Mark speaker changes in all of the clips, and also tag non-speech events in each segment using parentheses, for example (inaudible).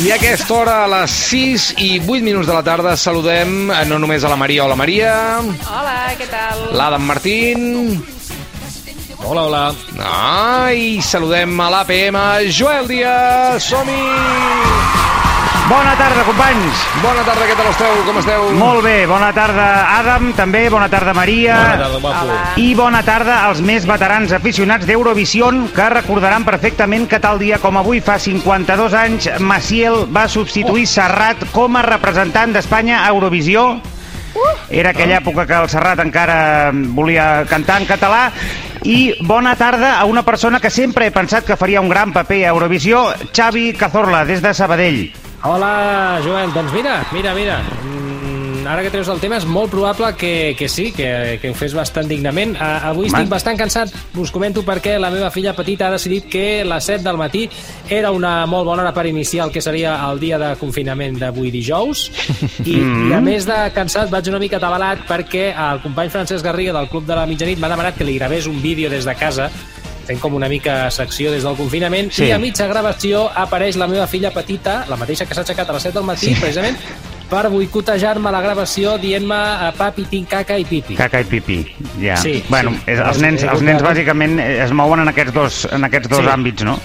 Speaker 1: I a aquesta hora, a les 6 i 8 minuts de la tarda, saludem eh, no només a la Maria. Hola, Maria.
Speaker 2: Hola, què tal?
Speaker 1: L'Adam Martín.
Speaker 3: Hola, hola.
Speaker 1: Ah, i saludem a l'APM, Joel Díaz. Som-hi!
Speaker 4: Bona tarda, companys.
Speaker 1: Bona tarda, què tal esteu? Com esteu?
Speaker 4: Molt bé, bona tarda, Adam, també, bona tarda, Maria.
Speaker 3: Bona tarda, guapo.
Speaker 4: I bona tarda als més veterans aficionats d'Eurovision que recordaran perfectament que tal dia com avui fa 52 anys Maciel va substituir Serrat com a representant d'Espanya a Eurovisió. Era aquella època que el Serrat encara volia cantar en català i bona tarda a una persona que sempre he pensat que faria un gran paper a Eurovisió, Xavi Cazorla, des de Sabadell.
Speaker 3: Hola, Joel. Doncs mira, mira, mira. Mm, ara que treus el tema, és molt probable que, que sí, que, que ho fes bastant dignament. A, avui
Speaker 4: Home.
Speaker 3: estic bastant cansat. Us comento perquè la meva filla petita ha decidit que les 7 del matí era una molt bona hora per iniciar el que seria el dia de confinament d'avui dijous. I, (laughs) I a més de cansat, vaig una mica atabalat perquè el company Francesc Garriga del Club de la Mitjanit m'ha demanat que li gravés un vídeo des de casa fent com una mica secció des del confinament
Speaker 4: Sí.
Speaker 3: i a mitja gravació apareix la meva filla petita, la mateixa que s'ha aixecat a les 7 del matí, sí. precisament per boicotejar-me la gravació dient-me a papi tinc caca i pipi.
Speaker 4: Caca i pipi, ja.
Speaker 3: Sí,
Speaker 4: bueno,
Speaker 3: sí.
Speaker 4: els, nens, els nens bàsicament es mouen en aquests dos, en aquests dos
Speaker 3: Sí.
Speaker 4: àmbits, no?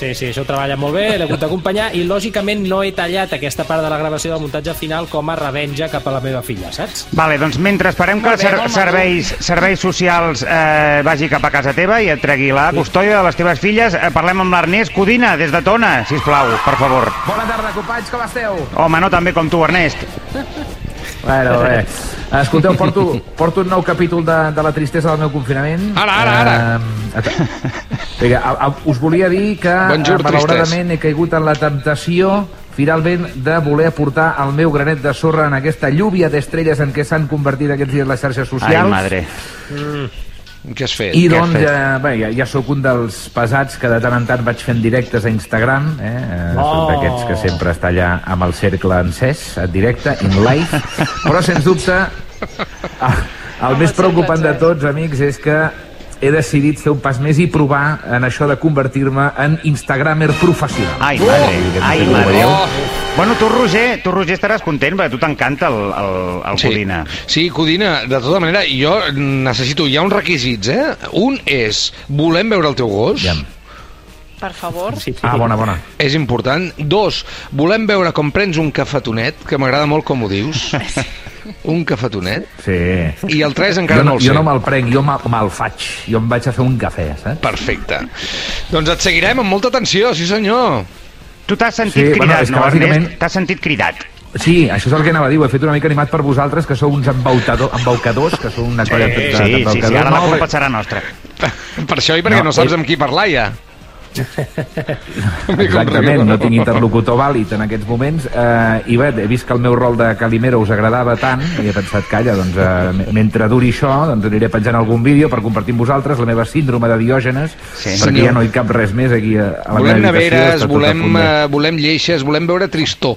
Speaker 3: Sí, sí, això treballa molt bé, l'he hagut d'acompanyar i lògicament no he tallat aquesta part de la gravació del muntatge final com a revenja cap a la meva filla, saps?
Speaker 4: Vale, doncs mentre esperem que els ser serveis, serveis socials eh, vagi cap a casa teva i et tregui la custòdia de les teves filles, eh, parlem amb l'Ernest Codina, des de Tona, si plau, per favor.
Speaker 5: Bona tarda, companys, com esteu?
Speaker 4: Home, no tan bé com tu, Ernest.
Speaker 5: Bueno, bé. Escolteu, porto, porto un nou capítol de, de la tristesa del meu confinament.
Speaker 1: Ara, ara, ara.
Speaker 5: Eh, vinga, a, a, us volia dir que,
Speaker 1: Bonjour,
Speaker 5: eh, malauradament, he caigut en la temptació finalment de voler aportar el meu granet de sorra en aquesta lluvia d'estrelles en què s'han convertit aquests dies les xarxes
Speaker 4: Ai,
Speaker 5: socials.
Speaker 4: madre.
Speaker 1: Què has fet?
Speaker 5: I
Speaker 4: Què has
Speaker 5: doncs
Speaker 4: fet?
Speaker 5: ja, bé, ja, ja sóc un dels pesats que de tant en tant vaig fent directes a Instagram, eh? eh
Speaker 3: Oh.
Speaker 5: Soc d'aquests que sempre està allà amb el cercle encès, en directe, in live, (laughs) però sens dubte el, el més preocupant de tots, amics, és que he decidit fer un pas més i provar en això de convertir-me en instagramer professional.
Speaker 4: Ai, madre,
Speaker 5: Oh!
Speaker 4: ai, madre.
Speaker 5: veieu?
Speaker 4: Bueno, tu, Roger, tu, Roger, estaràs content, perquè a tu t'encanta el, el, el
Speaker 1: Sí.
Speaker 4: Codina.
Speaker 1: Sí, Codina, de tota manera, jo necessito, hi ha uns requisits, eh? Un és, volem veure el teu gos,
Speaker 5: Ja.
Speaker 2: Per favor.
Speaker 3: Sí,
Speaker 5: Ah, bona, bona.
Speaker 1: és important. Dos, volem veure com prens un cafetonet, que m'agrada molt com ho dius. (laughs) un cafetonet.
Speaker 5: Sí.
Speaker 1: I el tres encara
Speaker 5: jo
Speaker 1: no
Speaker 5: no,
Speaker 1: el sé.
Speaker 5: jo no me'l prenc, jo me'l me faig. Jo em vaig a fer un cafè, saps?
Speaker 1: Perfecte. Doncs et seguirem amb molta atenció, sí senyor.
Speaker 4: Tu t'has sentit
Speaker 5: Sí, bueno,
Speaker 4: cridat,
Speaker 5: que
Speaker 4: no,
Speaker 5: bàsicament-
Speaker 4: Ernest? T'has sentit cridat.
Speaker 5: Sí, això és el que anava a dir, ho he fet una mica animat per vosaltres, que sou uns embaucador, embaucadors, que sou una colla de, de,
Speaker 4: Sí, sí, sí, ara la culpa serà nostra.
Speaker 1: Per això i perquè no,
Speaker 5: No,
Speaker 1: saps amb qui parlar, ja.
Speaker 5: Exactament, no tinc interlocutor vàlid en aquests moments eh, i bé, he vist que el meu rol de Calimero us agradava tant i he pensat, calla, doncs eh, mentre duri això, doncs aniré penjant algun vídeo per compartir amb vosaltres la meva síndrome de Diògenes
Speaker 4: Sí.
Speaker 5: perquè
Speaker 1: Senyor.
Speaker 5: ja no hi cap res més aquí a, a la
Speaker 1: Volem
Speaker 5: meva habitació
Speaker 1: neveres, volem, eh, volem lleixes, volem veure tristor.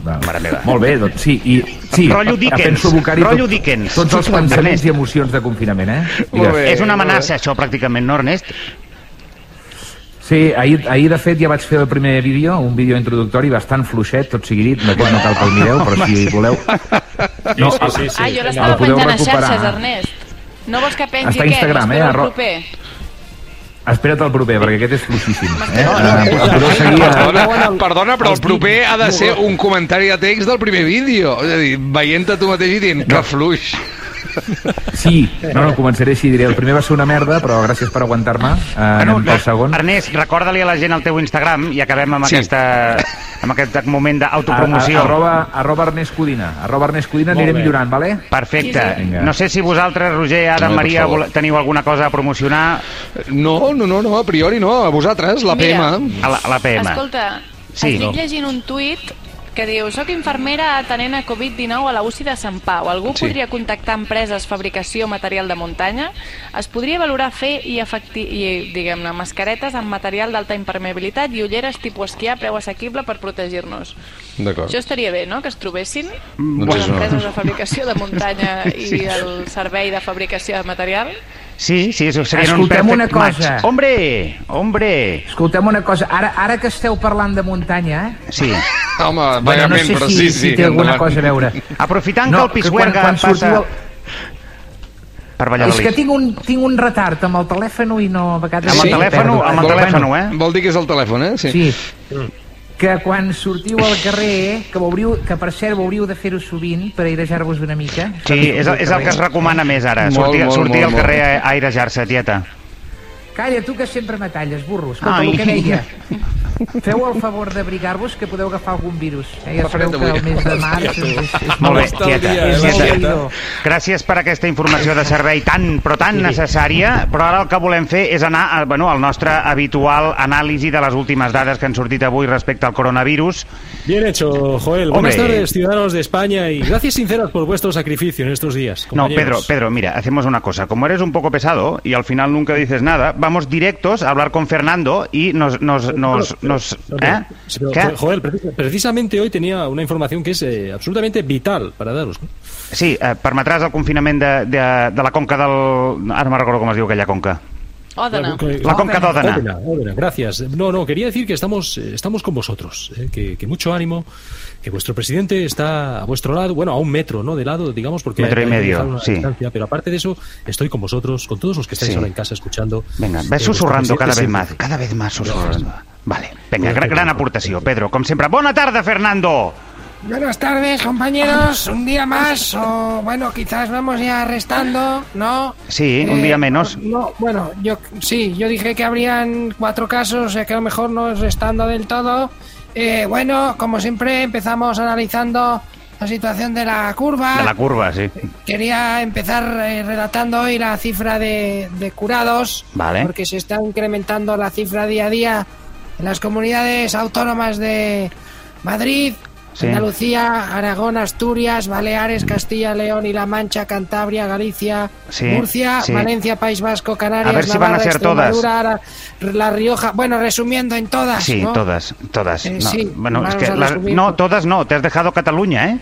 Speaker 5: Va.
Speaker 4: Mare meva.
Speaker 5: Molt bé, doncs sí, i, sí
Speaker 4: Rotllo Dickens, rotllo
Speaker 5: tot-
Speaker 4: Dickens.
Speaker 5: tots els pensaments
Speaker 4: Ernest.
Speaker 5: i emocions de confinament, eh? Digues.
Speaker 1: bé.
Speaker 4: És una amenaça, això, pràcticament, no, Ernest?
Speaker 5: Sí, ahir, ahir de fet ja vaig fer el primer vídeo, un vídeo introductori bastant fluixet, tot sigui dit, d'aquest no cal (laughs) que el mireu, però si voleu... No,
Speaker 3: sí, sí, sí.
Speaker 2: Ah, jo l'estava penjant a
Speaker 5: recuperar.
Speaker 2: xarxes, Ernest. No vols que pengi
Speaker 5: Està? Instagram,
Speaker 2: M'espero
Speaker 5: eh, arro-
Speaker 2: proper.
Speaker 5: Espera't el proper, perquè aquest és fluixíssim. Eh?
Speaker 2: No, no,
Speaker 5: seguir a...
Speaker 1: Perdona, perdona, però el proper ha de ser un comentari de text del primer vídeo. És a dir, veient-te tu mateix i dient que fluix.
Speaker 5: Sí, no, no, començaré així, diré, el primer va ser una merda, però gràcies per aguantar-me. Uh, anem pel segon.
Speaker 4: Ernest, recorda-li a la gent el teu Instagram i acabem amb,
Speaker 1: Sí.
Speaker 4: aquesta, amb aquest moment d'autopromoció.
Speaker 5: arroba, arroba Ernest Codina. Arroba Ernest Codina
Speaker 3: Molt
Speaker 5: anirem
Speaker 3: bé.
Speaker 5: millorant, vale?
Speaker 4: Perfecte.
Speaker 2: Sí,
Speaker 5: sí.
Speaker 4: No sé si vosaltres, Roger, Adam,
Speaker 1: No,
Speaker 4: Maria, teniu alguna cosa a promocionar
Speaker 1: No, no, no, no, a priori no. A vosaltres, la
Speaker 2: Mira.
Speaker 1: PM.
Speaker 4: a la, a la PM.
Speaker 2: Escolta,
Speaker 4: Sí.
Speaker 2: estic llegint un tuit que diu soc infermera atenent a Covid-19 a la UCI de Sant Pau. Algú
Speaker 1: Sí.
Speaker 2: podria contactar empreses fabricació material de muntanya? Es podria valorar fer i, efecti i diguem-ne, mascaretes amb material d'alta impermeabilitat i ulleres tipus esquiar a preu assequible per protegir-nos.
Speaker 1: D'acord.
Speaker 2: Això estaria bé, no?, que es trobessin
Speaker 1: Doncs
Speaker 2: les
Speaker 1: és una-
Speaker 2: empreses de fabricació de muntanya (laughs) i el servei de fabricació de material.
Speaker 4: Sí, sí, eso seria un
Speaker 5: Escoltem
Speaker 4: perfect
Speaker 5: una cosa.
Speaker 4: match. Hombre, hombre.
Speaker 5: Escolteu una cosa, ara, ara que esteu parlant de muntanya,
Speaker 4: Sí. (laughs)
Speaker 1: Home,
Speaker 5: bueno, no sé
Speaker 1: però
Speaker 5: si,
Speaker 1: sí,
Speaker 5: si
Speaker 1: sí.
Speaker 5: té alguna
Speaker 1: endavant.
Speaker 5: cosa a veure.
Speaker 4: Aprofitant que el Pisuerga
Speaker 5: quan, quan
Speaker 4: passa
Speaker 5: sortiu...
Speaker 4: per
Speaker 5: És
Speaker 4: Valladolid.
Speaker 5: que tinc un, tinc un retard amb el telèfon i no... A vegades
Speaker 4: Amb el
Speaker 5: no
Speaker 4: telèfon, amb el telèfon, eh?
Speaker 1: Vol dir que és el telèfon, eh?
Speaker 5: Sí. Que quan sortiu al carrer, que, veuriu, que per cert hauríeu de fer-ho sovint per airejar-vos una mica.
Speaker 4: Sí, és, el- és el que es recomana més ara,
Speaker 1: Molt,
Speaker 4: sortir,
Speaker 1: molt,
Speaker 4: sortir
Speaker 1: molt,
Speaker 4: al
Speaker 1: molt.
Speaker 4: carrer a a airejar-se, tieta.
Speaker 5: Calla, tu que sempre m'atalles, burro. Escolta,
Speaker 4: Ai.
Speaker 5: el que deia. (laughs) Feu el favor d'abrigar-vos que podeu agafar algun virus. Eh? Ja sabeu que el mes de (laughs) març és, és, és
Speaker 4: Molt bé, tieta. tieta. Gràcies per aquesta informació de servei tan, però tan necessària, però ara el que volem fer és anar a, bueno, al nostre habitual anàlisi de les últimes dades que han sortit avui respecte al coronavirus.
Speaker 3: Bien hecho, Joel.
Speaker 4: Hombre.
Speaker 3: Buenas tardes, ciudadanos de España, y gracias sinceras por vuestro sacrificio en estos días.
Speaker 4: No, Pedro,
Speaker 3: compañeros.
Speaker 4: Pedro, mira, hacemos una cosa. Como eres un poco pesado y al final nunca dices nada, vamos directos a hablar con Fernando y nos... nos, nos, nos ¿eh?
Speaker 3: Sí, pero,
Speaker 4: ¿Qué?
Speaker 3: Joel, precis- precisamente hoy tenía una información que es eh, absolutamente vital para daros. ¿no?
Speaker 4: Sí, eh, permetràs el confinament de, de, de la conca del... Ara no me'n recordo com es diu aquella conca. La conca d'Òdena.
Speaker 3: Ódena, Ódena, gracias. No, no, quería decir que estamos, eh, estamos con vosotros, eh, que, que mucho ánimo, que vuestro presidente está a vuestro lado, bueno, a un metro, ¿no? De lado, digamos, porque
Speaker 4: Metro y
Speaker 3: hay que
Speaker 4: medio,
Speaker 3: una
Speaker 4: sí.
Speaker 3: distancia, pero aparte de eso, estoy con vosotros, con todos los que estáis
Speaker 4: Sí.
Speaker 3: ahora en casa escuchando.
Speaker 4: Venga,
Speaker 3: Eh,
Speaker 4: ves
Speaker 3: vuestro
Speaker 4: susurrando cada vez más, cada vez más susurrando. Vale, venga, gran, gran aportació, Pedro, com sempre. Bona tarda, Fernando!
Speaker 6: Buenas tardes, compañeros. Un día más, o bueno, quizás vamos ya restando, ¿no?
Speaker 4: Sí, un
Speaker 6: Eh,
Speaker 4: día menos.
Speaker 6: No, bueno, yo sí, yo dije que habrían cuatro casos, o sea que a lo mejor no es restando del todo. Eh, bueno, como siempre, empezamos analizando la situación de la curva.
Speaker 4: De la curva, sí.
Speaker 6: Quería empezar eh, relatando hoy la cifra de, de curados,
Speaker 4: Vale.
Speaker 6: porque se está incrementando la cifra día a día en las comunidades autónomas de Madrid,
Speaker 4: Sí.
Speaker 6: Andalucía, Aragón, Asturias, Baleares, Castilla, León y La Mancha, Cantabria, Galicia,
Speaker 4: Sí,
Speaker 6: Murcia,
Speaker 4: sí.
Speaker 6: Valencia, País Vasco, Canarias,
Speaker 4: A ver si van a
Speaker 6: Navarra,
Speaker 4: ser todas.
Speaker 6: Extremadura, Ara- La Rioja. Bueno, resumiendo en todas.
Speaker 4: Sí,
Speaker 6: ¿no?
Speaker 4: todas, todas.
Speaker 6: Eh,
Speaker 4: No,
Speaker 6: sí,
Speaker 4: bueno, es que no, todas no, te has dejado Cataluña, ¿eh?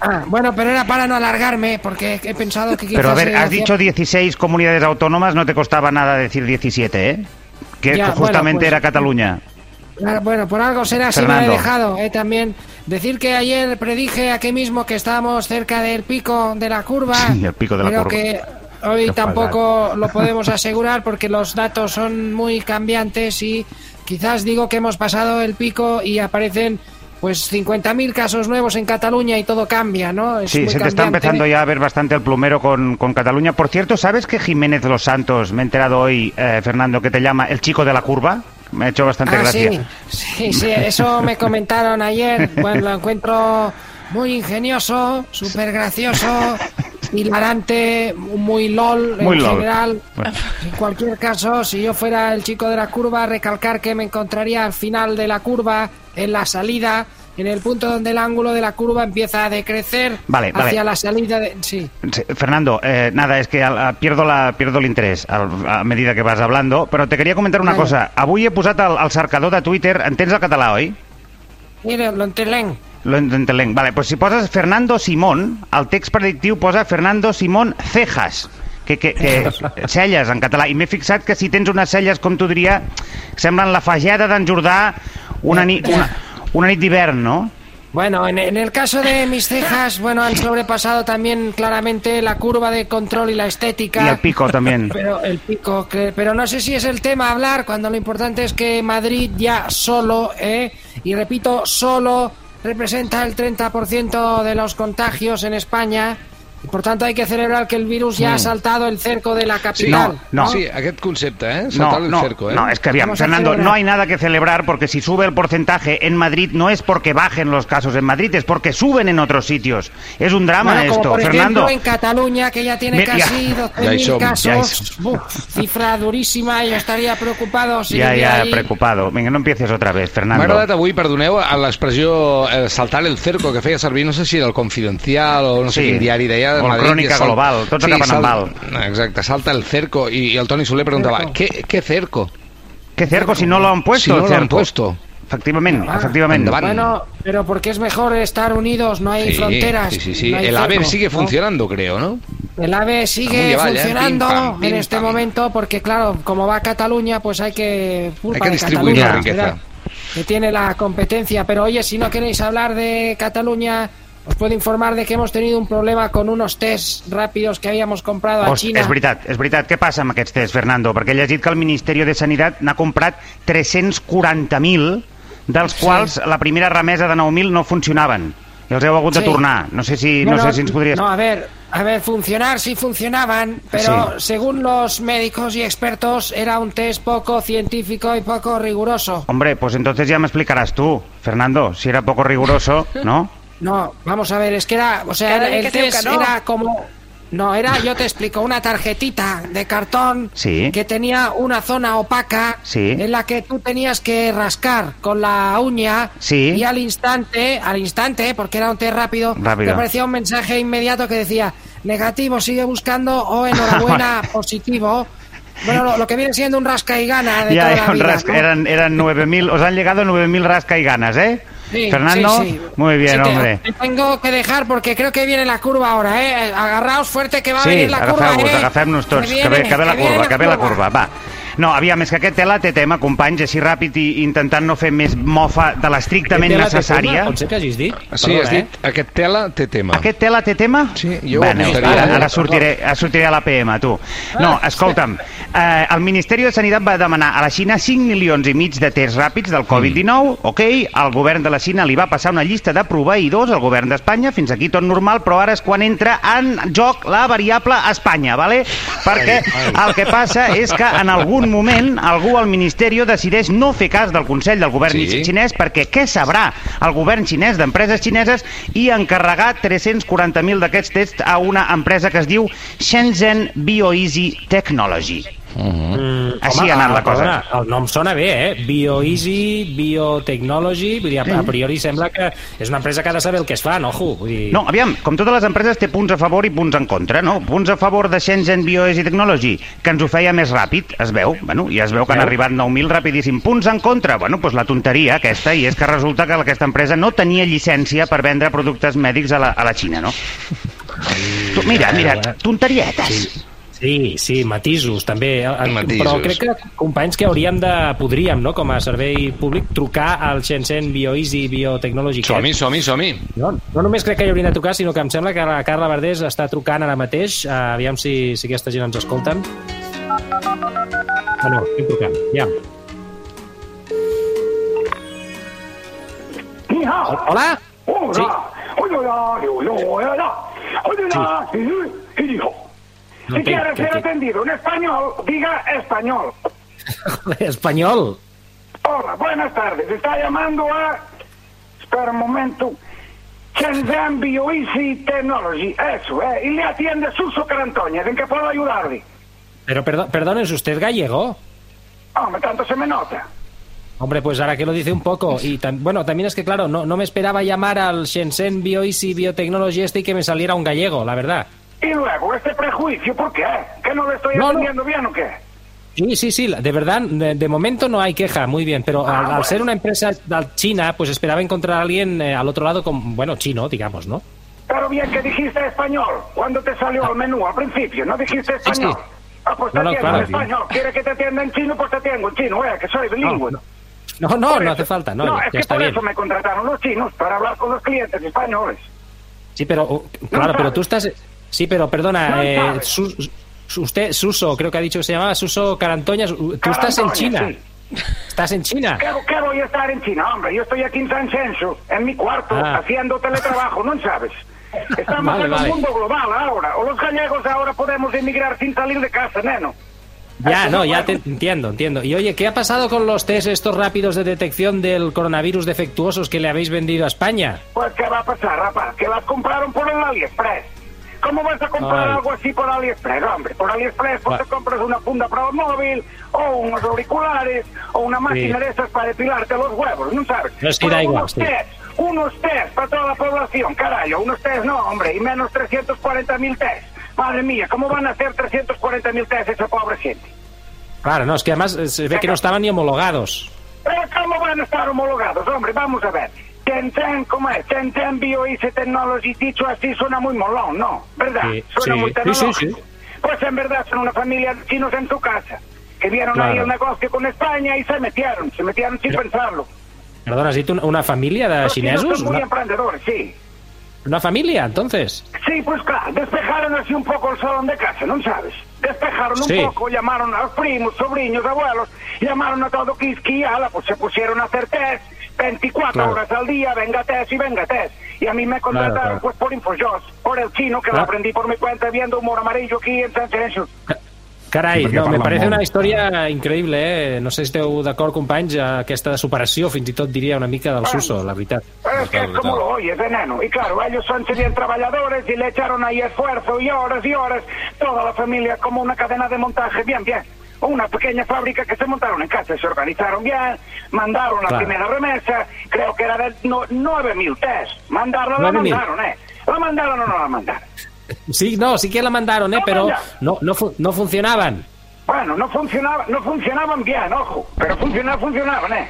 Speaker 6: Ah, bueno, pero era para no alargarme, porque he pensado que.
Speaker 4: Pero a ver, has dicho 16 comunidades autónomas, no te costaba nada decir 17, ¿eh? Que
Speaker 6: Ya,
Speaker 4: justamente
Speaker 6: bueno, pues-
Speaker 4: era Cataluña.
Speaker 6: Ah, Bueno, por algo será así me he dejado. eh, también decir que ayer predije aquí mismo que estábamos cerca del pico de la curva.
Speaker 4: Sí, el pico de la
Speaker 6: pero
Speaker 4: curva.
Speaker 6: que hoy
Speaker 5: Qué
Speaker 6: tampoco lo podemos (laughs) asegurar porque los datos son muy cambiantes y quizás digo que hemos pasado el pico y aparecen pues 50.000 casos nuevos en Cataluña y todo cambia, ¿no? Es
Speaker 4: Sí,
Speaker 6: muy
Speaker 4: se te está
Speaker 6: cambiante.
Speaker 4: empezando ya a ver bastante el plumero con, con Cataluña. Por cierto, ¿sabes que Jiménez Los Santos, me he enterado hoy, eh, Fernando, que te llama el chico de la curva? Me ha hecho bastante
Speaker 6: Ah,
Speaker 4: gracia.
Speaker 6: sí, sí, sí, eso me comentaron ayer. Bueno, lo encuentro muy ingenioso, súper gracioso, hilarante, muy lol
Speaker 4: Muy
Speaker 6: en
Speaker 4: lol.
Speaker 6: general.
Speaker 4: Bueno.
Speaker 6: En cualquier caso, si yo fuera el chico de la curva, recalcar que me encontraría al final de la curva, en la salida, en el punto donde el ángulo de la curva empieza a decrecer
Speaker 4: Vale, vale.
Speaker 6: hacia la salida de... Sí.
Speaker 4: Sí, Fernando, eh, nada, es que al- pierdo, la, pierdo el interés a medida que vas hablando, però te quería comentar una
Speaker 6: Vale.
Speaker 4: cosa. Avui he posat al, al cercador de Twitter, entens el català, oi?
Speaker 6: Mire, lo entelén.
Speaker 4: Lo entenc. Vale, pues si poses Fernando Simón, el text predictiu posa Fernando Simón Cejas, que, que, que (laughs) celles en català. I m'he fixat que si tens unes celles, com tu diria, semblen la fageda d'en Jordà una nit, una, una nit d'hivern, no?
Speaker 6: Bueno, en, en el caso de mis cejas, bueno, han sobrepasado también claramente la curva de control y la estética.
Speaker 4: Y el pico también. (laughs)
Speaker 6: Pero el pico, que- pero no sé si es el tema a hablar cuando lo importante es que Madrid ya solo, ¿eh? y repito, solo representa el 30% de los contagios en España. Por tanto hay que celebrar que el virus ya ha saltado el cerco de la
Speaker 1: Sí,
Speaker 6: capital.
Speaker 4: no.
Speaker 1: Sí, aquest concepte, eh?
Speaker 4: No,
Speaker 1: Saltar el
Speaker 4: no,
Speaker 1: cerco, eh?
Speaker 4: no, es que aviam, Fernando, no hay nada que celebrar porque si sube el porcentaje en Madrid no es porque bajen los casos en Madrid, es porque suben en otros sitios. Es un drama
Speaker 6: Bueno, como
Speaker 4: esto,
Speaker 6: por
Speaker 4: Fernando.
Speaker 6: ejemplo en Cataluña, que ya tiene casi
Speaker 1: ya
Speaker 6: 12.000
Speaker 1: somos,
Speaker 4: ya
Speaker 6: casos. Buf, cifra durísima, yo estaría preocupado. si
Speaker 4: Ya,
Speaker 6: viviera
Speaker 4: ya,
Speaker 6: ahí.
Speaker 4: preocupado. Venga, no empieces otra vez,
Speaker 1: M'ha
Speaker 4: Fernando.
Speaker 1: agradat avui, perdoneu, a l'expressió eh, saltar el cerco que feia servir, no sé si era el Confidencial o no sé
Speaker 4: Sí.
Speaker 1: quin diari deia...
Speaker 4: O el
Speaker 1: Madrid,
Speaker 4: Crònica
Speaker 1: sal-
Speaker 4: Global, tots acaben amb val.
Speaker 1: Exacte, salta el cerco, i, i el Toni Soler preguntava,
Speaker 6: Cerco.
Speaker 1: ¿qué, qué cerco?
Speaker 4: ¿Qué cerco si no lo han puesto?
Speaker 1: si no
Speaker 4: el
Speaker 1: lo han puesto.
Speaker 4: efectivament,
Speaker 6: Ah,
Speaker 4: efectivament.
Speaker 1: endavant.
Speaker 6: Bueno, pero porque es mejor estar unidos, no hay
Speaker 1: Sí,
Speaker 6: fronteras.
Speaker 1: sí, sí, sí.
Speaker 6: no
Speaker 1: El AVE sigue
Speaker 6: ¿no?
Speaker 1: funcionando, creo, ¿no?
Speaker 6: El AVE sigue
Speaker 1: eh?
Speaker 6: funcionando
Speaker 1: Pim, pam, pim,
Speaker 6: en este
Speaker 1: pam.
Speaker 6: momento porque, claro, como va a Cataluña, pues hay que...
Speaker 1: Hay que
Speaker 6: de
Speaker 1: distribuir
Speaker 6: Cataluña,
Speaker 1: la riqueza.
Speaker 6: ¿verdad? Que tiene la competencia. Pero oye, si no queréis hablar de Cataluña, os puedo informar de que hemos tenido un problema con unos test rápidos que habíamos comprado a
Speaker 4: Host,
Speaker 6: China.
Speaker 4: és veritat, és veritat. Què passa amb aquests tests, Fernando? Perquè he llegit que el Ministeri de Sanitat n'ha comprat 340.000, dels
Speaker 6: Sí.
Speaker 4: quals la primera remesa de 9.000 no funcionaven. I els heu hagut de
Speaker 6: Sí.
Speaker 4: tornar. No sé si, no
Speaker 6: Bueno,
Speaker 4: sé si ens podries...
Speaker 6: No, a ver, a ver, funcionar sí funcionaban, pero según los médicos y expertos era un test poco científico y poco riguroso.
Speaker 4: Hombre, pues entonces ya me explicarás tú, Fernando, si era poco riguroso, (laughs) ¿no?
Speaker 6: No, vamos a ver, es que era, o sea,
Speaker 2: Cada
Speaker 6: el, test era como... No, era, yo te explico, una tarjetita de cartón
Speaker 4: Sí.
Speaker 6: que tenía una zona opaca
Speaker 4: Sí.
Speaker 6: en la que tú tenías que rascar con la uña
Speaker 4: Sí.
Speaker 6: y al instante, al instante, porque era un test rápido,
Speaker 4: Rápido.
Speaker 6: te aparecía un mensaje inmediato que decía negativo, sigue buscando o enhorabuena, (laughs) positivo. Bueno, lo, lo que viene siendo un rasca y gana de
Speaker 4: Ya,
Speaker 6: toda la vida,
Speaker 4: rasca-
Speaker 6: ¿no?
Speaker 4: eran, eran 9.000, os han llegado 9.000 rasca y ganas, ¿eh?
Speaker 6: Sí,
Speaker 4: Fernando,
Speaker 6: sí, sí.
Speaker 4: muy bien,
Speaker 6: te-
Speaker 4: hombre.
Speaker 6: te tengo que dejar porque creo que viene la curva ahora, ¿eh? Agarraos fuerte que va a venir la curva,
Speaker 4: agafeu-vos,
Speaker 6: ¿eh?
Speaker 4: agafem-nos tots, que, ve, que ve la
Speaker 6: viene
Speaker 4: curva, que ve la curva, va. No, aviam, és que aquest tela té tema, companys, així ràpid i intentant no fer més mofa de l'estrictament
Speaker 3: la
Speaker 4: necessària.
Speaker 3: Pot ser que hagis dit?
Speaker 1: Sí,
Speaker 3: Perdona,
Speaker 1: has dit, aquest tela té tema.
Speaker 4: Aquest tela té tema?
Speaker 1: Sí, jo ho
Speaker 4: bueno,
Speaker 1: apuntaria.
Speaker 4: ara, ara sortiré, sortiré a l'APM, tu. No, escolta'm, eh, el Ministeri de Sanitat va demanar a la Xina 5 milions i mig de tests ràpids del Covid-19, ok, el govern de la Xina li va passar una llista de proveïdors al govern d'Espanya, fins aquí tot normal, però ara és quan entra en joc la variable Espanya, vale? Perquè el que passa és que en algun moment algú al Ministeri decideix no fer cas del Consell del govern
Speaker 1: Sí.
Speaker 4: xinès perquè què sabrà el govern xinès d'empreses xineses i encarregar 340.000 d'aquests tests a una empresa que es diu Shenzhen BioEasy Technology.
Speaker 3: Mm,
Speaker 4: Així
Speaker 3: home,
Speaker 4: ha anat la cosa.
Speaker 3: perdona, El nom sona bé, eh? BioEasy, Biotechnology... Vull dir, a, a priori sembla que és una empresa que ha de saber el que es fa, no? Vull dir...
Speaker 4: No, aviam, com totes les empreses té punts a favor i punts en contra, no? Punts a favor de Shenzhen BioEasy Technology, que ens ho feia més ràpid, es veu, bueno, i es veu que han arribat 9.000 rapidíssim. Punts en contra, bueno, doncs la tonteria aquesta, i és que resulta que aquesta empresa no tenia llicència per vendre productes mèdics a la, a la Xina, no? Tu, mira, mira, tonterietes.
Speaker 3: Sí, Sí, sí, matisos també.
Speaker 1: Matisos.
Speaker 3: Però crec que, companys, que hauríem de, podríem, no?, com a servei públic, trucar al Shenzhen BioEasy Biotechnology.
Speaker 1: Som-hi, som-hi, som-hi.
Speaker 3: No, no només crec que hi hauríem de trucar, sinó que em sembla que la Carla Verdés està trucant ara mateix. Uh, aviam si, si aquesta gent ens escolten. Ah, no, estic trucant, ja. Hola?
Speaker 7: Hola. Sí. Hola. Hola. Hola. Hola. Hola. Hola. Hola. Hola. Hola.
Speaker 3: No
Speaker 7: Si quiere ser atendido en español, diga español. (laughs)
Speaker 3: Espanyol.
Speaker 7: Hola, buenas tardes. Está llamando a... Espera un momento. Shenzhen BioEasy Technology. Eso, eh. Y le atiende Suso Carantoñas. ¿En qué puedo ayudarle?
Speaker 3: Pero perdón, perdón, ¿es usted gallego?
Speaker 7: Hombre, tanto se me nota.
Speaker 3: Hombre, pues ahora que lo dice un poco. Y tam- bueno, también es que, claro, no, no me esperaba llamar al Shenzhen BioEasy Biotechnology este y que me saliera un gallego, la verdad.
Speaker 7: Y luego, este prejuicio, ¿por qué? ¿Que no le estoy
Speaker 3: No, no.
Speaker 7: atendiendo bien o qué?
Speaker 3: Sí, sí, sí, de verdad, de, de momento no hay queja, muy bien, pero
Speaker 7: Ah,
Speaker 3: al, al
Speaker 7: bueno.
Speaker 3: ser una empresa China, pues esperaba encontrar a alguien eh, al otro lado, con, bueno, chino, digamos, ¿no?
Speaker 7: Pero bien que dijiste español. ¿Cuándo te salió al menú? Al principio, ¿no dijiste
Speaker 3: Sí,
Speaker 7: español?
Speaker 3: sí.
Speaker 7: Ah, pues te
Speaker 3: No, no, claro,
Speaker 7: en español. ¿Quiere que te atienda en chino? Pues te atiendo en chino, eh, que soy bilingüe.
Speaker 3: No, no, no, no
Speaker 7: eso-
Speaker 3: hace falta, no,
Speaker 7: No,
Speaker 3: ya,
Speaker 7: es que
Speaker 3: está
Speaker 7: por
Speaker 3: bien.
Speaker 7: eso me contrataron los chinos, para hablar con los clientes españoles.
Speaker 3: Sí, pero, uh, claro, pero tú estás... Sí, pero perdona, eh, usted, Suso, creo que ha dicho que se llamaba Suso Carantoñas, tú estás en China.
Speaker 7: sí.
Speaker 3: Estás en China.
Speaker 7: ¿Qué, qué voy a estar en China, hombre? Yo estoy aquí en San Censo, en mi cuarto,
Speaker 3: Ah.
Speaker 7: haciendo teletrabajo, ¿no sabes? (laughs) Estamos
Speaker 3: Vale,
Speaker 7: en
Speaker 3: vale.
Speaker 7: un mundo global ahora. O los gallegos ahora podemos emigrar sin salir de casa, neno.
Speaker 3: Ya, no, ya te entiendo, entiendo. Y oye, ¿qué ha pasado con los test estos rápidos de detección del coronavirus defectuosos que le habéis vendido a España?
Speaker 7: Pues, ¿qué va a pasar, rapaz? Que las compraron por el AliExpress. ¿Cómo vas a comprar
Speaker 3: Ay.
Speaker 7: algo así por AliExpress, hombre? Por AliExpress, pues
Speaker 3: Va.
Speaker 7: te compras una funda para el móvil, o unos auriculares, o una máquina
Speaker 3: Sí.
Speaker 7: de esas para depilarte los huevos, ¿no sabes?
Speaker 3: No, sí,
Speaker 7: Pero
Speaker 3: da igual,
Speaker 7: unos
Speaker 3: sí.
Speaker 7: test, unos test para toda la población, carajo, unos test no, hombre, y menos 340 mil test. Madre mía, ¿cómo van a hacer 340 mil test esa pobre gente?
Speaker 3: Claro, no, es que además eh, se ve que no estaban ni homologados.
Speaker 7: Pero ¿cómo van a estar homologados? Hombre, vamos a ver. Tenten, ¿cómo es? Tenten Bioise Technology, dicho así, suena muy molón, ¿no? ¿Verdad?
Speaker 3: Sí,
Speaker 7: suena
Speaker 3: sí,
Speaker 7: muy tecnológico.
Speaker 3: sí.
Speaker 7: Pues en verdad son una familia de chinos en su casa, que vieron ahí
Speaker 3: Claro.
Speaker 7: el negocio con España y se metieron, se metieron sin pensarlo.
Speaker 3: Perdona, ¿has dit una, família de
Speaker 7: Los chinos
Speaker 3: xinesos?
Speaker 7: son muy
Speaker 3: Una,
Speaker 7: emprendedores, sí.
Speaker 3: una família, entonces?
Speaker 7: Sí, pues claro, despejaron así un poco el salón de casa, ¿no sabes? Despejaron un poco, llamaron a los primos, sobrinos, abuelos, llamaron a todo Kiski y ala, pues se pusieron a hacer test, 24
Speaker 3: Claro.
Speaker 7: horas al día, venga test y venga test. Y a mí me contrataron
Speaker 3: Claro, claro.
Speaker 7: pues por Infojobs, por el chino que lo
Speaker 3: Claro.
Speaker 7: aprendí por mi cuenta viendo humor amarillo aquí en San Censo.
Speaker 3: Carai, no, me parece una història increïble, eh? No sé si esteu d'acord, companys, aquesta de superació, fins i tot diria una mica del Suso, la veritat.
Speaker 7: Pero es que es como lo oyes, veneno. Y claro, ellos son bien trabajadores y le echaron ahí esfuerzo y horas y horas. Toda la familia como una cadena de montaje, bien, bien. Una pequeña fábrica que se montaron en casa, se organizaron bien, mandaron la
Speaker 3: Claro.
Speaker 7: primera remesa, creo que era de no, 9.000 test. Mandarla, la
Speaker 3: 9.000.
Speaker 7: mandaron, ¿eh? ¿La mandaron o no la mandaron?
Speaker 3: Sí, no, sí que la mandaron, eh?
Speaker 7: Vaya.
Speaker 3: no, no, fu- no funcionaven.
Speaker 7: Bueno, no, funcionaba, no funcionaban bien, ojo, pero funcionaban, funcionaban, ¿eh?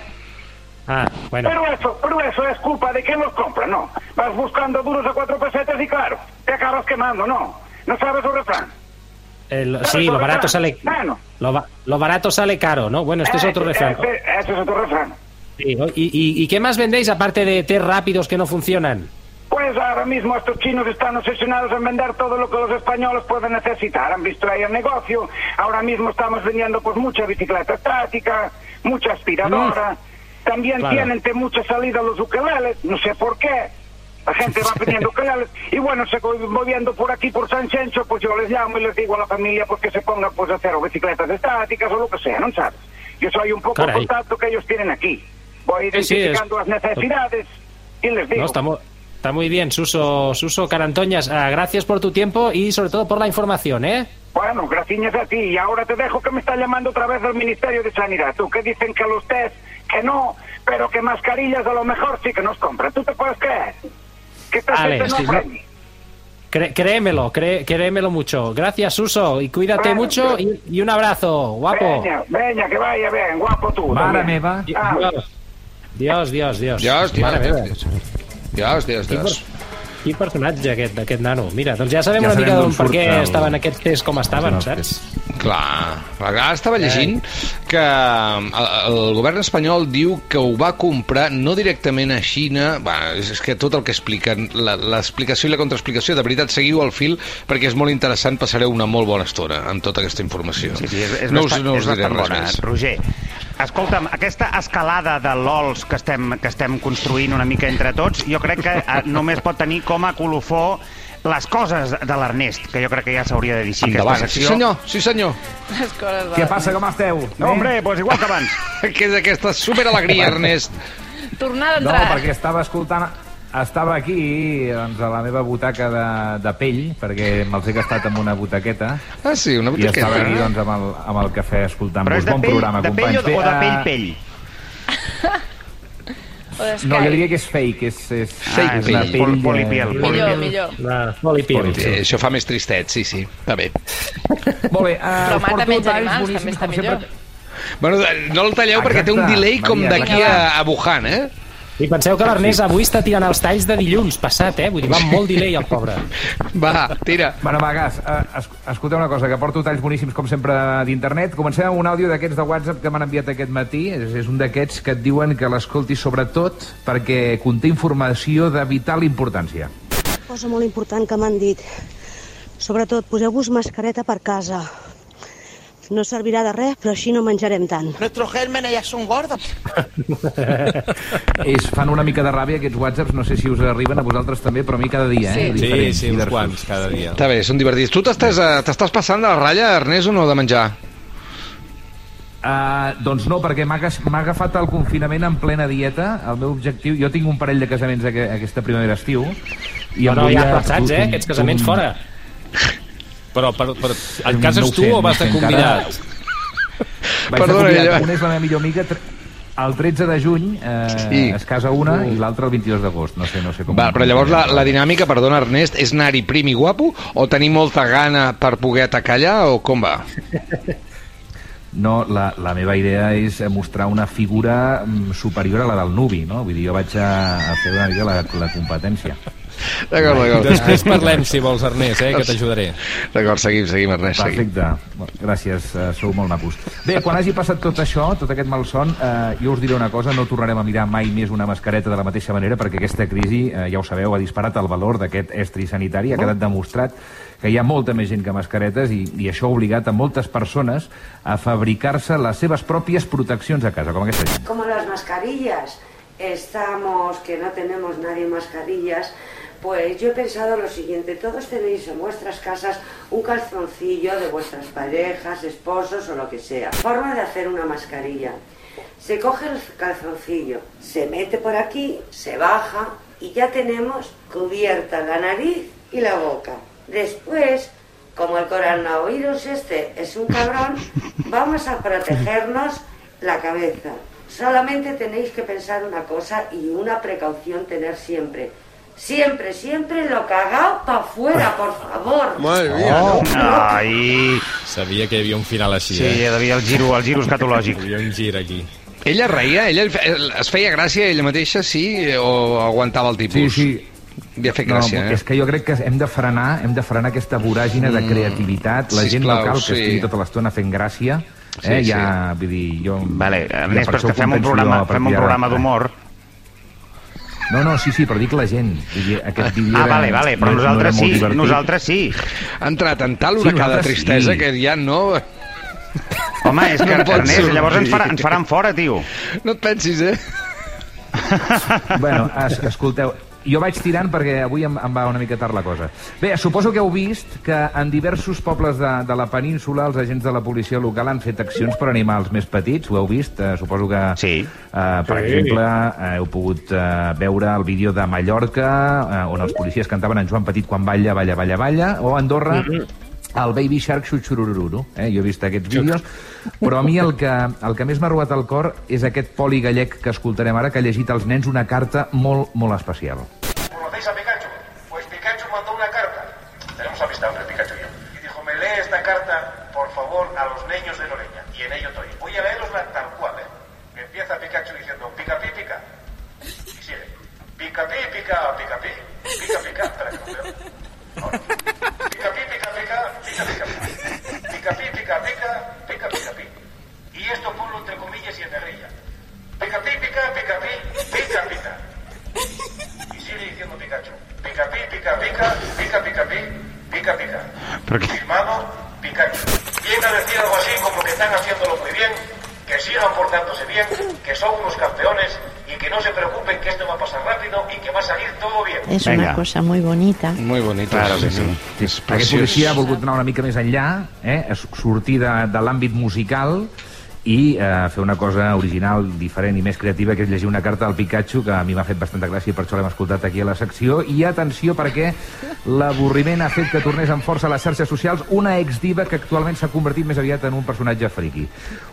Speaker 3: Ah, bueno.
Speaker 7: Pero eso, pero eso es culpa de quien los compra, ¿no? Vas buscando duros a cuatro pesetas y claro, te acabas quemando, ¿no? ¿No sabes el refrán?
Speaker 3: El- sí, lo barato sale...
Speaker 7: Bueno.
Speaker 3: Lo, ba- lo barato sale caro, ¿no? Bueno, este es otro
Speaker 7: Ese-
Speaker 3: refrán.
Speaker 7: ese- ese es otro refrán.
Speaker 3: Sí, ¿no? ¿Y, y, y qué más vendéis aparte de test rápidos que no funcionan?
Speaker 7: Pues ahora mismo estos chinos están obsesionados en vender todo lo que los españoles pueden necesitar. Han visto ahí el negocio. Ahora mismo estamos vendiendo pues mucha bicicleta estática, mucha aspiradora. También
Speaker 3: Claro.
Speaker 7: tienen de mucha salida los ukeleles, no sé por qué. La gente va (laughs) pidiendo ukeleles. Y bueno, se moviendo por aquí, por San Chencho, pues yo les llamo y les digo a la familia pues que se pongan pues a hacer bicicletas estáticas o lo que sea, ¿no sabes? Yo soy un poco el contacto que ellos tienen aquí. Voy
Speaker 3: Sí, sí, es-
Speaker 7: identificando las necesidades y les digo.
Speaker 3: No, está, mu- está muy bien, Suso, Suso Carantoñas. ah, gracias por tu tiempo y sobre todo por la información, ¿eh?
Speaker 7: Bueno, gracias a ti. Y ahora te dejo que me está llamando otra vez del Ministerio de Sanidad. Tú que dicen que los test, que no, pero que mascarillas a lo mejor sí que nos compran. ¿Tú te puedes creer? Gente no
Speaker 3: no. créemelo, cré- créemelo mucho. Gracias, Suso, y cuídate
Speaker 7: Bueno,
Speaker 3: mucho y, y un abrazo, guapo.
Speaker 7: Veña, que vaya bien, guapo tú. También.
Speaker 5: meva.
Speaker 7: Ah,
Speaker 3: Dios, Dios, Dios.
Speaker 1: Dios, Dios. Dios, Dios, Dios,
Speaker 3: Quin,
Speaker 1: Dios.
Speaker 3: Quin personatge aquest, aquest nano. Mira, doncs ja sabem
Speaker 5: Ja
Speaker 3: una
Speaker 5: sabem
Speaker 3: mica
Speaker 5: d'on
Speaker 3: per què
Speaker 5: el-
Speaker 3: estaven aquests tests com estaven, saps?
Speaker 1: Clar, ara estava llegint que el, el govern espanyol diu que ho va comprar no directament a Xina, bueno, és, és que tot el que expliquen, la- l'explicació i la contraexplicació, de veritat seguiu el fil perquè és molt interessant, passareu una molt bona estona amb tota aquesta informació.
Speaker 4: Sí, sí, és, és
Speaker 1: no us, no us
Speaker 4: és
Speaker 1: diré res
Speaker 4: bona,
Speaker 1: més.
Speaker 4: Roger. Escolta'm, aquesta escalada de LOLs que estem, que estem construint una mica entre tots, jo crec que eh, només pot tenir com a colofó les coses de l'Ernest, que jo crec que ja s'hauria de dir així,
Speaker 1: Endavant,
Speaker 4: aquesta
Speaker 1: sí
Speaker 4: secció.
Speaker 1: senyor, sí senyor.
Speaker 2: Les coses de...
Speaker 5: Què passa, com esteu?
Speaker 4: No, hombre, pues igual que abans. (laughs)
Speaker 1: que és aquesta superalegria, Ernest.
Speaker 2: Tornar a
Speaker 5: No, perquè estava escoltant... Estava aquí, doncs, a la meva butaca de, de pell, perquè me'ls he gastat amb una butaqueta,
Speaker 1: Ah, sí, una
Speaker 5: i
Speaker 1: botiqueta.
Speaker 5: estava aquí, doncs, amb el, amb el cafè escoltant-vos.
Speaker 4: Però és de
Speaker 5: Bon
Speaker 4: pell,
Speaker 5: programa,
Speaker 4: de pell
Speaker 5: companys.
Speaker 4: o, o de pell pell?
Speaker 2: O (laughs) d'Sky.
Speaker 5: No, jo diria que és fake, és, és,
Speaker 1: Fake
Speaker 5: és una
Speaker 1: pell.
Speaker 4: Pol-
Speaker 5: eh,
Speaker 4: polipiel.
Speaker 2: Millor, millor.
Speaker 3: La Polipil.
Speaker 1: Sí, això fa més tristet, sí, sí, està bé.
Speaker 5: Molt bé, uh,
Speaker 2: Però mata menys animals, també està millor.
Speaker 1: Bueno, no el talleu perquè té un
Speaker 5: Exacte,
Speaker 1: delay com d'aquí a, a Wuhan, eh?
Speaker 3: I penseu que l'Ernest avui està tirant els talls de dilluns passat, eh? Vull dir, va amb molt delay el pobre. (laughs)
Speaker 1: Va, tira.
Speaker 5: Bueno, va, Gas, es, escolteu una cosa, que porto talls boníssims, com sempre, d'internet. Comencem amb un àudio d'aquests de WhatsApp que m'han enviat aquest matí. És, és un d'aquests que et diuen que l'escoltis sobretot perquè conté informació de vital importància.
Speaker 8: Cosa molt important que m'han dit. Sobretot, poseu-vos mascareta per casa. No servirà de res, però així no menjarem tant.
Speaker 9: Nuestros gérmenes ya son gordos. (laughs)
Speaker 5: És, fan una mica de ràbia aquests whatsapps, no sé si us arriben a vosaltres també, però a mi cada dia, eh?
Speaker 2: Sí.
Speaker 10: Sí,
Speaker 5: Diferents,
Speaker 10: sí, uns
Speaker 5: diversos.
Speaker 10: quants cada dia.
Speaker 1: Està bé, són divertits. Tu t'estàs eh, t'estàs passant de la ratlla, Ernest, o no, de menjar?
Speaker 5: Uh, doncs no, perquè m'ha agafat el confinament en plena dieta. El meu objectiu... Jo tinc un parell de casaments aqu aquesta primavera estiu. I
Speaker 3: No, no, ja passats, eh? Aquests casaments
Speaker 5: un-
Speaker 3: fora.
Speaker 10: Però, per, per, et
Speaker 5: No
Speaker 10: cases
Speaker 5: ho
Speaker 10: tu
Speaker 5: sé,
Speaker 10: o
Speaker 5: no
Speaker 10: vas de
Speaker 5: encara.
Speaker 10: convidat?
Speaker 5: Vaig
Speaker 1: Perdona,
Speaker 5: de convidat.
Speaker 1: ja-
Speaker 5: Una és la meva millor amiga, tre- el 13 de juny eh,
Speaker 1: Sí.
Speaker 5: es casa una i l'altra el 22 d'agost. No sé, no sé com...
Speaker 1: Va, però llavors la, la dinàmica, perdona, Ernest, és anar-hi prim i guapo o tenir molta gana per poder atacar allà o com va? (laughs)
Speaker 5: no, la, la meva idea és mostrar una figura mm, superior a la del Nubi, no? Vull dir, jo vaig a, a fer una mica la, la competència.
Speaker 1: D'acord, d'acord.
Speaker 10: Després parlem, si vols, Ernest, eh, que t'ajudaré.
Speaker 1: D'acord, seguim, seguim, Ernest, seguim.
Speaker 5: Perfecte. Bon, Gràcies, eh, sou molt macos. Bé, quan hagi passat tot això, tot aquest malson, eh, jo us diré una cosa, no tornarem a mirar mai més una mascareta de la mateixa manera, perquè aquesta crisi, eh, ja ho sabeu, ha disparat el valor d'aquest estri sanitari, ha quedat demostrat que hi ha molta més gent que mascaretes i, i això ha obligat a moltes persones a fabricar-se les seves pròpies proteccions a casa, com aquesta gent.
Speaker 11: Como las mascarillas, estamos que no tenemos nadie mascarillas, pues yo he pensado lo siguiente, todos tenéis en vuestras casas un calzoncillo de vuestras parejas, esposos o lo que sea. Forma de hacer una mascarilla. Se coge el calzoncillo, se mete por aquí, se baja y ya tenemos cubierta la nariz y la boca. Después, como el coronavirus este es un cabrón, (laughs) vamos a protegernos la cabeza. Solamente tenéis que pensar una cosa y una precaución tener siempre. Siempre, siempre lo cagao para afuera, por favor.
Speaker 10: Madre
Speaker 4: Oh, ai,
Speaker 10: Sabia que hi havia un final així,
Speaker 4: sí,
Speaker 10: eh?
Speaker 4: hi havia el giro, el giro escatològic.
Speaker 10: Hi havia un gir aquí.
Speaker 1: Ella reia? Ella es feia gràcia ella mateixa, sí? O aguantava el
Speaker 5: Sí,
Speaker 1: tipus?
Speaker 5: sí.
Speaker 1: Havia fet
Speaker 5: No,
Speaker 1: gràcia,
Speaker 5: és
Speaker 1: eh?
Speaker 5: que jo crec que hem de frenar, hem de frenar aquesta voràgina de
Speaker 1: Mm,
Speaker 5: creativitat. La gent no cal que
Speaker 1: sí.
Speaker 5: estigui tota l'estona fent gràcia.
Speaker 1: Sí,
Speaker 5: Eh,
Speaker 1: sí.
Speaker 5: ja, vull dir, jo...
Speaker 4: Vale,
Speaker 5: ja
Speaker 4: Ernest,
Speaker 5: per
Speaker 4: però és que fem un programa, fem un programa d'humor.
Speaker 5: No, no, sí, sí, però dic la gent. Vull dir, aquest vídeo
Speaker 4: Ah, vale, vale, però
Speaker 5: no- no era
Speaker 4: nosaltres
Speaker 5: molt
Speaker 4: sí,
Speaker 5: divertit.
Speaker 4: nosaltres sí.
Speaker 1: Ha entrat en tal
Speaker 5: Sí,
Speaker 1: huracà de tristesa
Speaker 5: sí.
Speaker 1: que ja no...
Speaker 4: Home, és que,
Speaker 1: No
Speaker 4: Ernest, llavors ens, farà, ens faran fora, tio.
Speaker 1: No et pensis, eh?
Speaker 5: Bueno, es, escolteu, jo vaig tirant perquè avui em, em va una mica tard la cosa. Bé, suposo que heu vist que en diversos pobles de, de la península els agents de la policia local han fet accions per animar els més petits, ho heu vist? Eh, suposo que,
Speaker 4: Sí.
Speaker 5: eh, per
Speaker 3: Sí.
Speaker 5: exemple, eh, heu pogut eh, veure el vídeo de Mallorca, eh, on els policies cantaven en Joan Petit quan balla, balla, balla, balla, o Andorra, el Baby Shark Xuxurururu. Eh? Jo he vist aquests vídeos, però a mi el que, el que més m'ha robat el cor és aquest poli gallec que escoltarem ara, que ha llegit als nens una carta molt, molt especial.
Speaker 4: Però què?
Speaker 12: Firmado Pikachu. Viene a decir algo así como que están haciéndolo muy bien, que sigan portándose bien, que son unos campeones y que no se preocupen que esto va a pasar rápido y que va a salir todo bien.
Speaker 13: Es
Speaker 4: Venga.
Speaker 13: una cosa muy bonita.
Speaker 1: Muy bonito.
Speaker 4: Claro que sí.
Speaker 1: És
Speaker 5: Aquest
Speaker 1: preciós.
Speaker 5: policia ha volgut anar una mica més enllà, eh? es- sortir de, de l'àmbit musical i eh, fer una cosa original, diferent i més creativa, que és llegir una carta al Pikachu, que a mi m'ha fet bastanta gràcia i per això l'hem escoltat aquí a la secció. I atenció, perquè l'avorriment ha fet que tornés amb força a les xarxes socials una exdiva que actualment s'ha convertit més aviat en un personatge friki.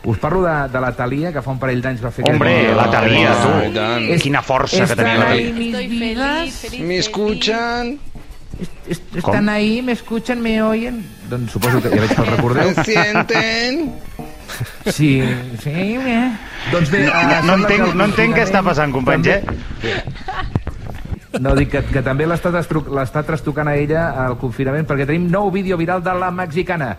Speaker 5: Us parlo de, de la Thalia, que fa un parell d'anys va fer...
Speaker 4: Hombre,
Speaker 5: vídeo.
Speaker 4: la Thalia,
Speaker 1: Oh,
Speaker 4: tu.
Speaker 5: És-
Speaker 4: Quina força que tenia la Thalia.
Speaker 2: Estoy feliz, feliz,
Speaker 1: ¿Me escuchan?
Speaker 5: Est- Estan ahí, me escuchan, me oyen? Doncs suposo que ja veig que el recordeu. (laughs)
Speaker 1: ¿Me sienten?
Speaker 5: Sí, sí, eh? Doncs bé...
Speaker 4: No, no
Speaker 5: que
Speaker 4: entenc,
Speaker 5: el
Speaker 4: no entenc què està passant, companys, eh?
Speaker 5: No, dic que, que també l'està trastocant a ella al confinament perquè tenim nou vídeo viral de la mexicana.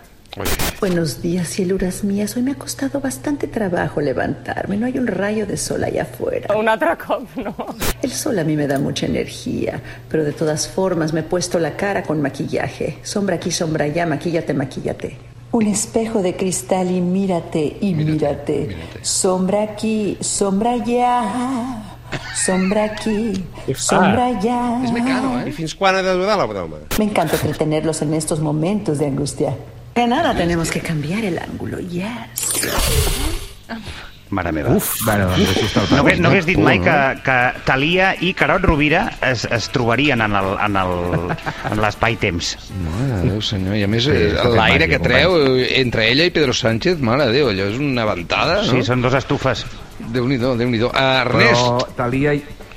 Speaker 13: Buenos días, cieluras mías. Hoy me ha costado bastante trabajo levantarme. No hay un rayo de sol allá afuera.
Speaker 2: Un altre cop, no.
Speaker 13: El sol a mí me da mucha energía, pero de todas formas me he puesto la cara con maquillaje. Sombra aquí, sombra allá, maquillate, maquillate. Un espejo de cristal y mírate, y mírate. Sombra aquí, sombra allá. Sombra aquí, sombra allá.
Speaker 1: És mecano, eh?
Speaker 14: I fins quan ha de durar la broma?
Speaker 13: Me encanta entretenerlos en estos momentos de angustia. Que nada, tenemos que cambiar el ángulo, yes.
Speaker 4: Mare meva.
Speaker 5: Uf, bueno, doncs això està al
Speaker 4: No, hagués- no hagués dit mai que, que Thalia i Carot Rovira es, es trobarien en el- en el- en l'espai-temps.
Speaker 1: Mare de Déu, senyor. I a més,
Speaker 5: Sí,
Speaker 1: eh, l'aire que treu eh, entre ella i Pedro Sánchez, mare de Déu, allò és una ventada, no?
Speaker 4: Sí, són dos estufes.
Speaker 1: Déu-n'hi-do, Déu-n'hi-do. Uh, Ernest,
Speaker 5: Però Thalia...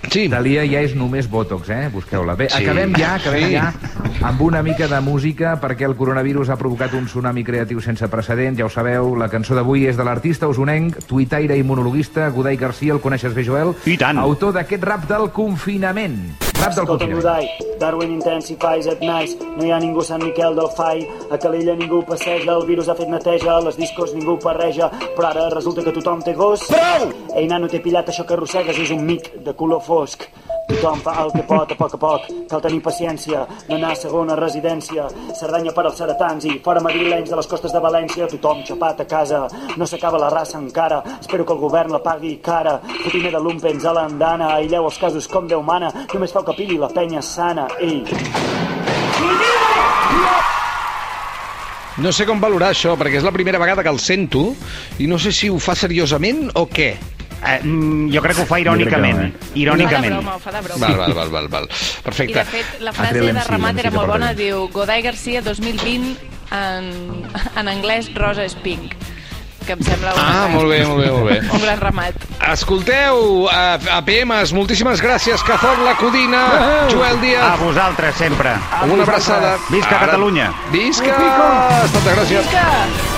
Speaker 1: Sí.
Speaker 5: Dalia ja és només Botox, eh? Busqueu-la. Bé,
Speaker 1: Sí.
Speaker 5: acabem ja, acabem
Speaker 1: Sí.
Speaker 5: ja amb una mica de música perquè el coronavirus ha provocat un tsunami creatiu sense precedent, ja ho sabeu, la cançó d'avui és de l'artista usonenc, tuitaire i monologuista Godai Garcia, el coneixes bé, Joel?
Speaker 4: I tant.
Speaker 5: Autor d'aquest rap del confinament. Rap del confinament.
Speaker 14: Darwin Intensifies at nice. No hi ha ningú Sant Miquel del Fai. A Calella ningú passeja, el virus ha fet neteja, a les discos ningú parreja, però ara resulta que tothom té gos. Prou! Ei, nano, t'he pillat, això que arrossegues és un mic de color fosc. Tothom fa el que pot a poc a poc. Cal tenir paciència, no anar a segona residència. Cerdanya per als ceretans i fora madrilenys de les costes de València. Tothom xapat a casa. No s'acaba la raça encara. Espero que el govern la pagui cara. Fotimer de lumpens a l'andana. Aïlleu els casos com Déu mana. Només feu que pilli la penya sana. Ei.
Speaker 1: No sé com valorar això, perquè és la primera vegada que el sento i no sé si ho fa seriosament o què.
Speaker 4: Eh, mm, jo crec que ho fa irònicament.
Speaker 2: Ho fa de
Speaker 4: Irònicament.
Speaker 2: broma, ho fa de broma.
Speaker 1: Val, val, val, val, val.
Speaker 2: I
Speaker 1: Perfecte.
Speaker 2: de fet, la frase de
Speaker 5: l'MC
Speaker 2: era molt bona, diu Godai Garcia 2020 en, (laughs) en anglès rosa és pink que em sembla una,
Speaker 1: Ah, molt bé, molt bé, molt bé. (laughs)
Speaker 2: un gran ramat.
Speaker 1: Escolteu, a APMs, moltíssimes gràcies. Cazor la Codina, Joel
Speaker 4: A
Speaker 1: Díaz.
Speaker 4: vosaltres, sempre.
Speaker 1: Una abraçada.
Speaker 4: Visca
Speaker 1: Ara-
Speaker 4: Catalunya.
Speaker 1: Visca! Moltes gràcies.
Speaker 2: Visca!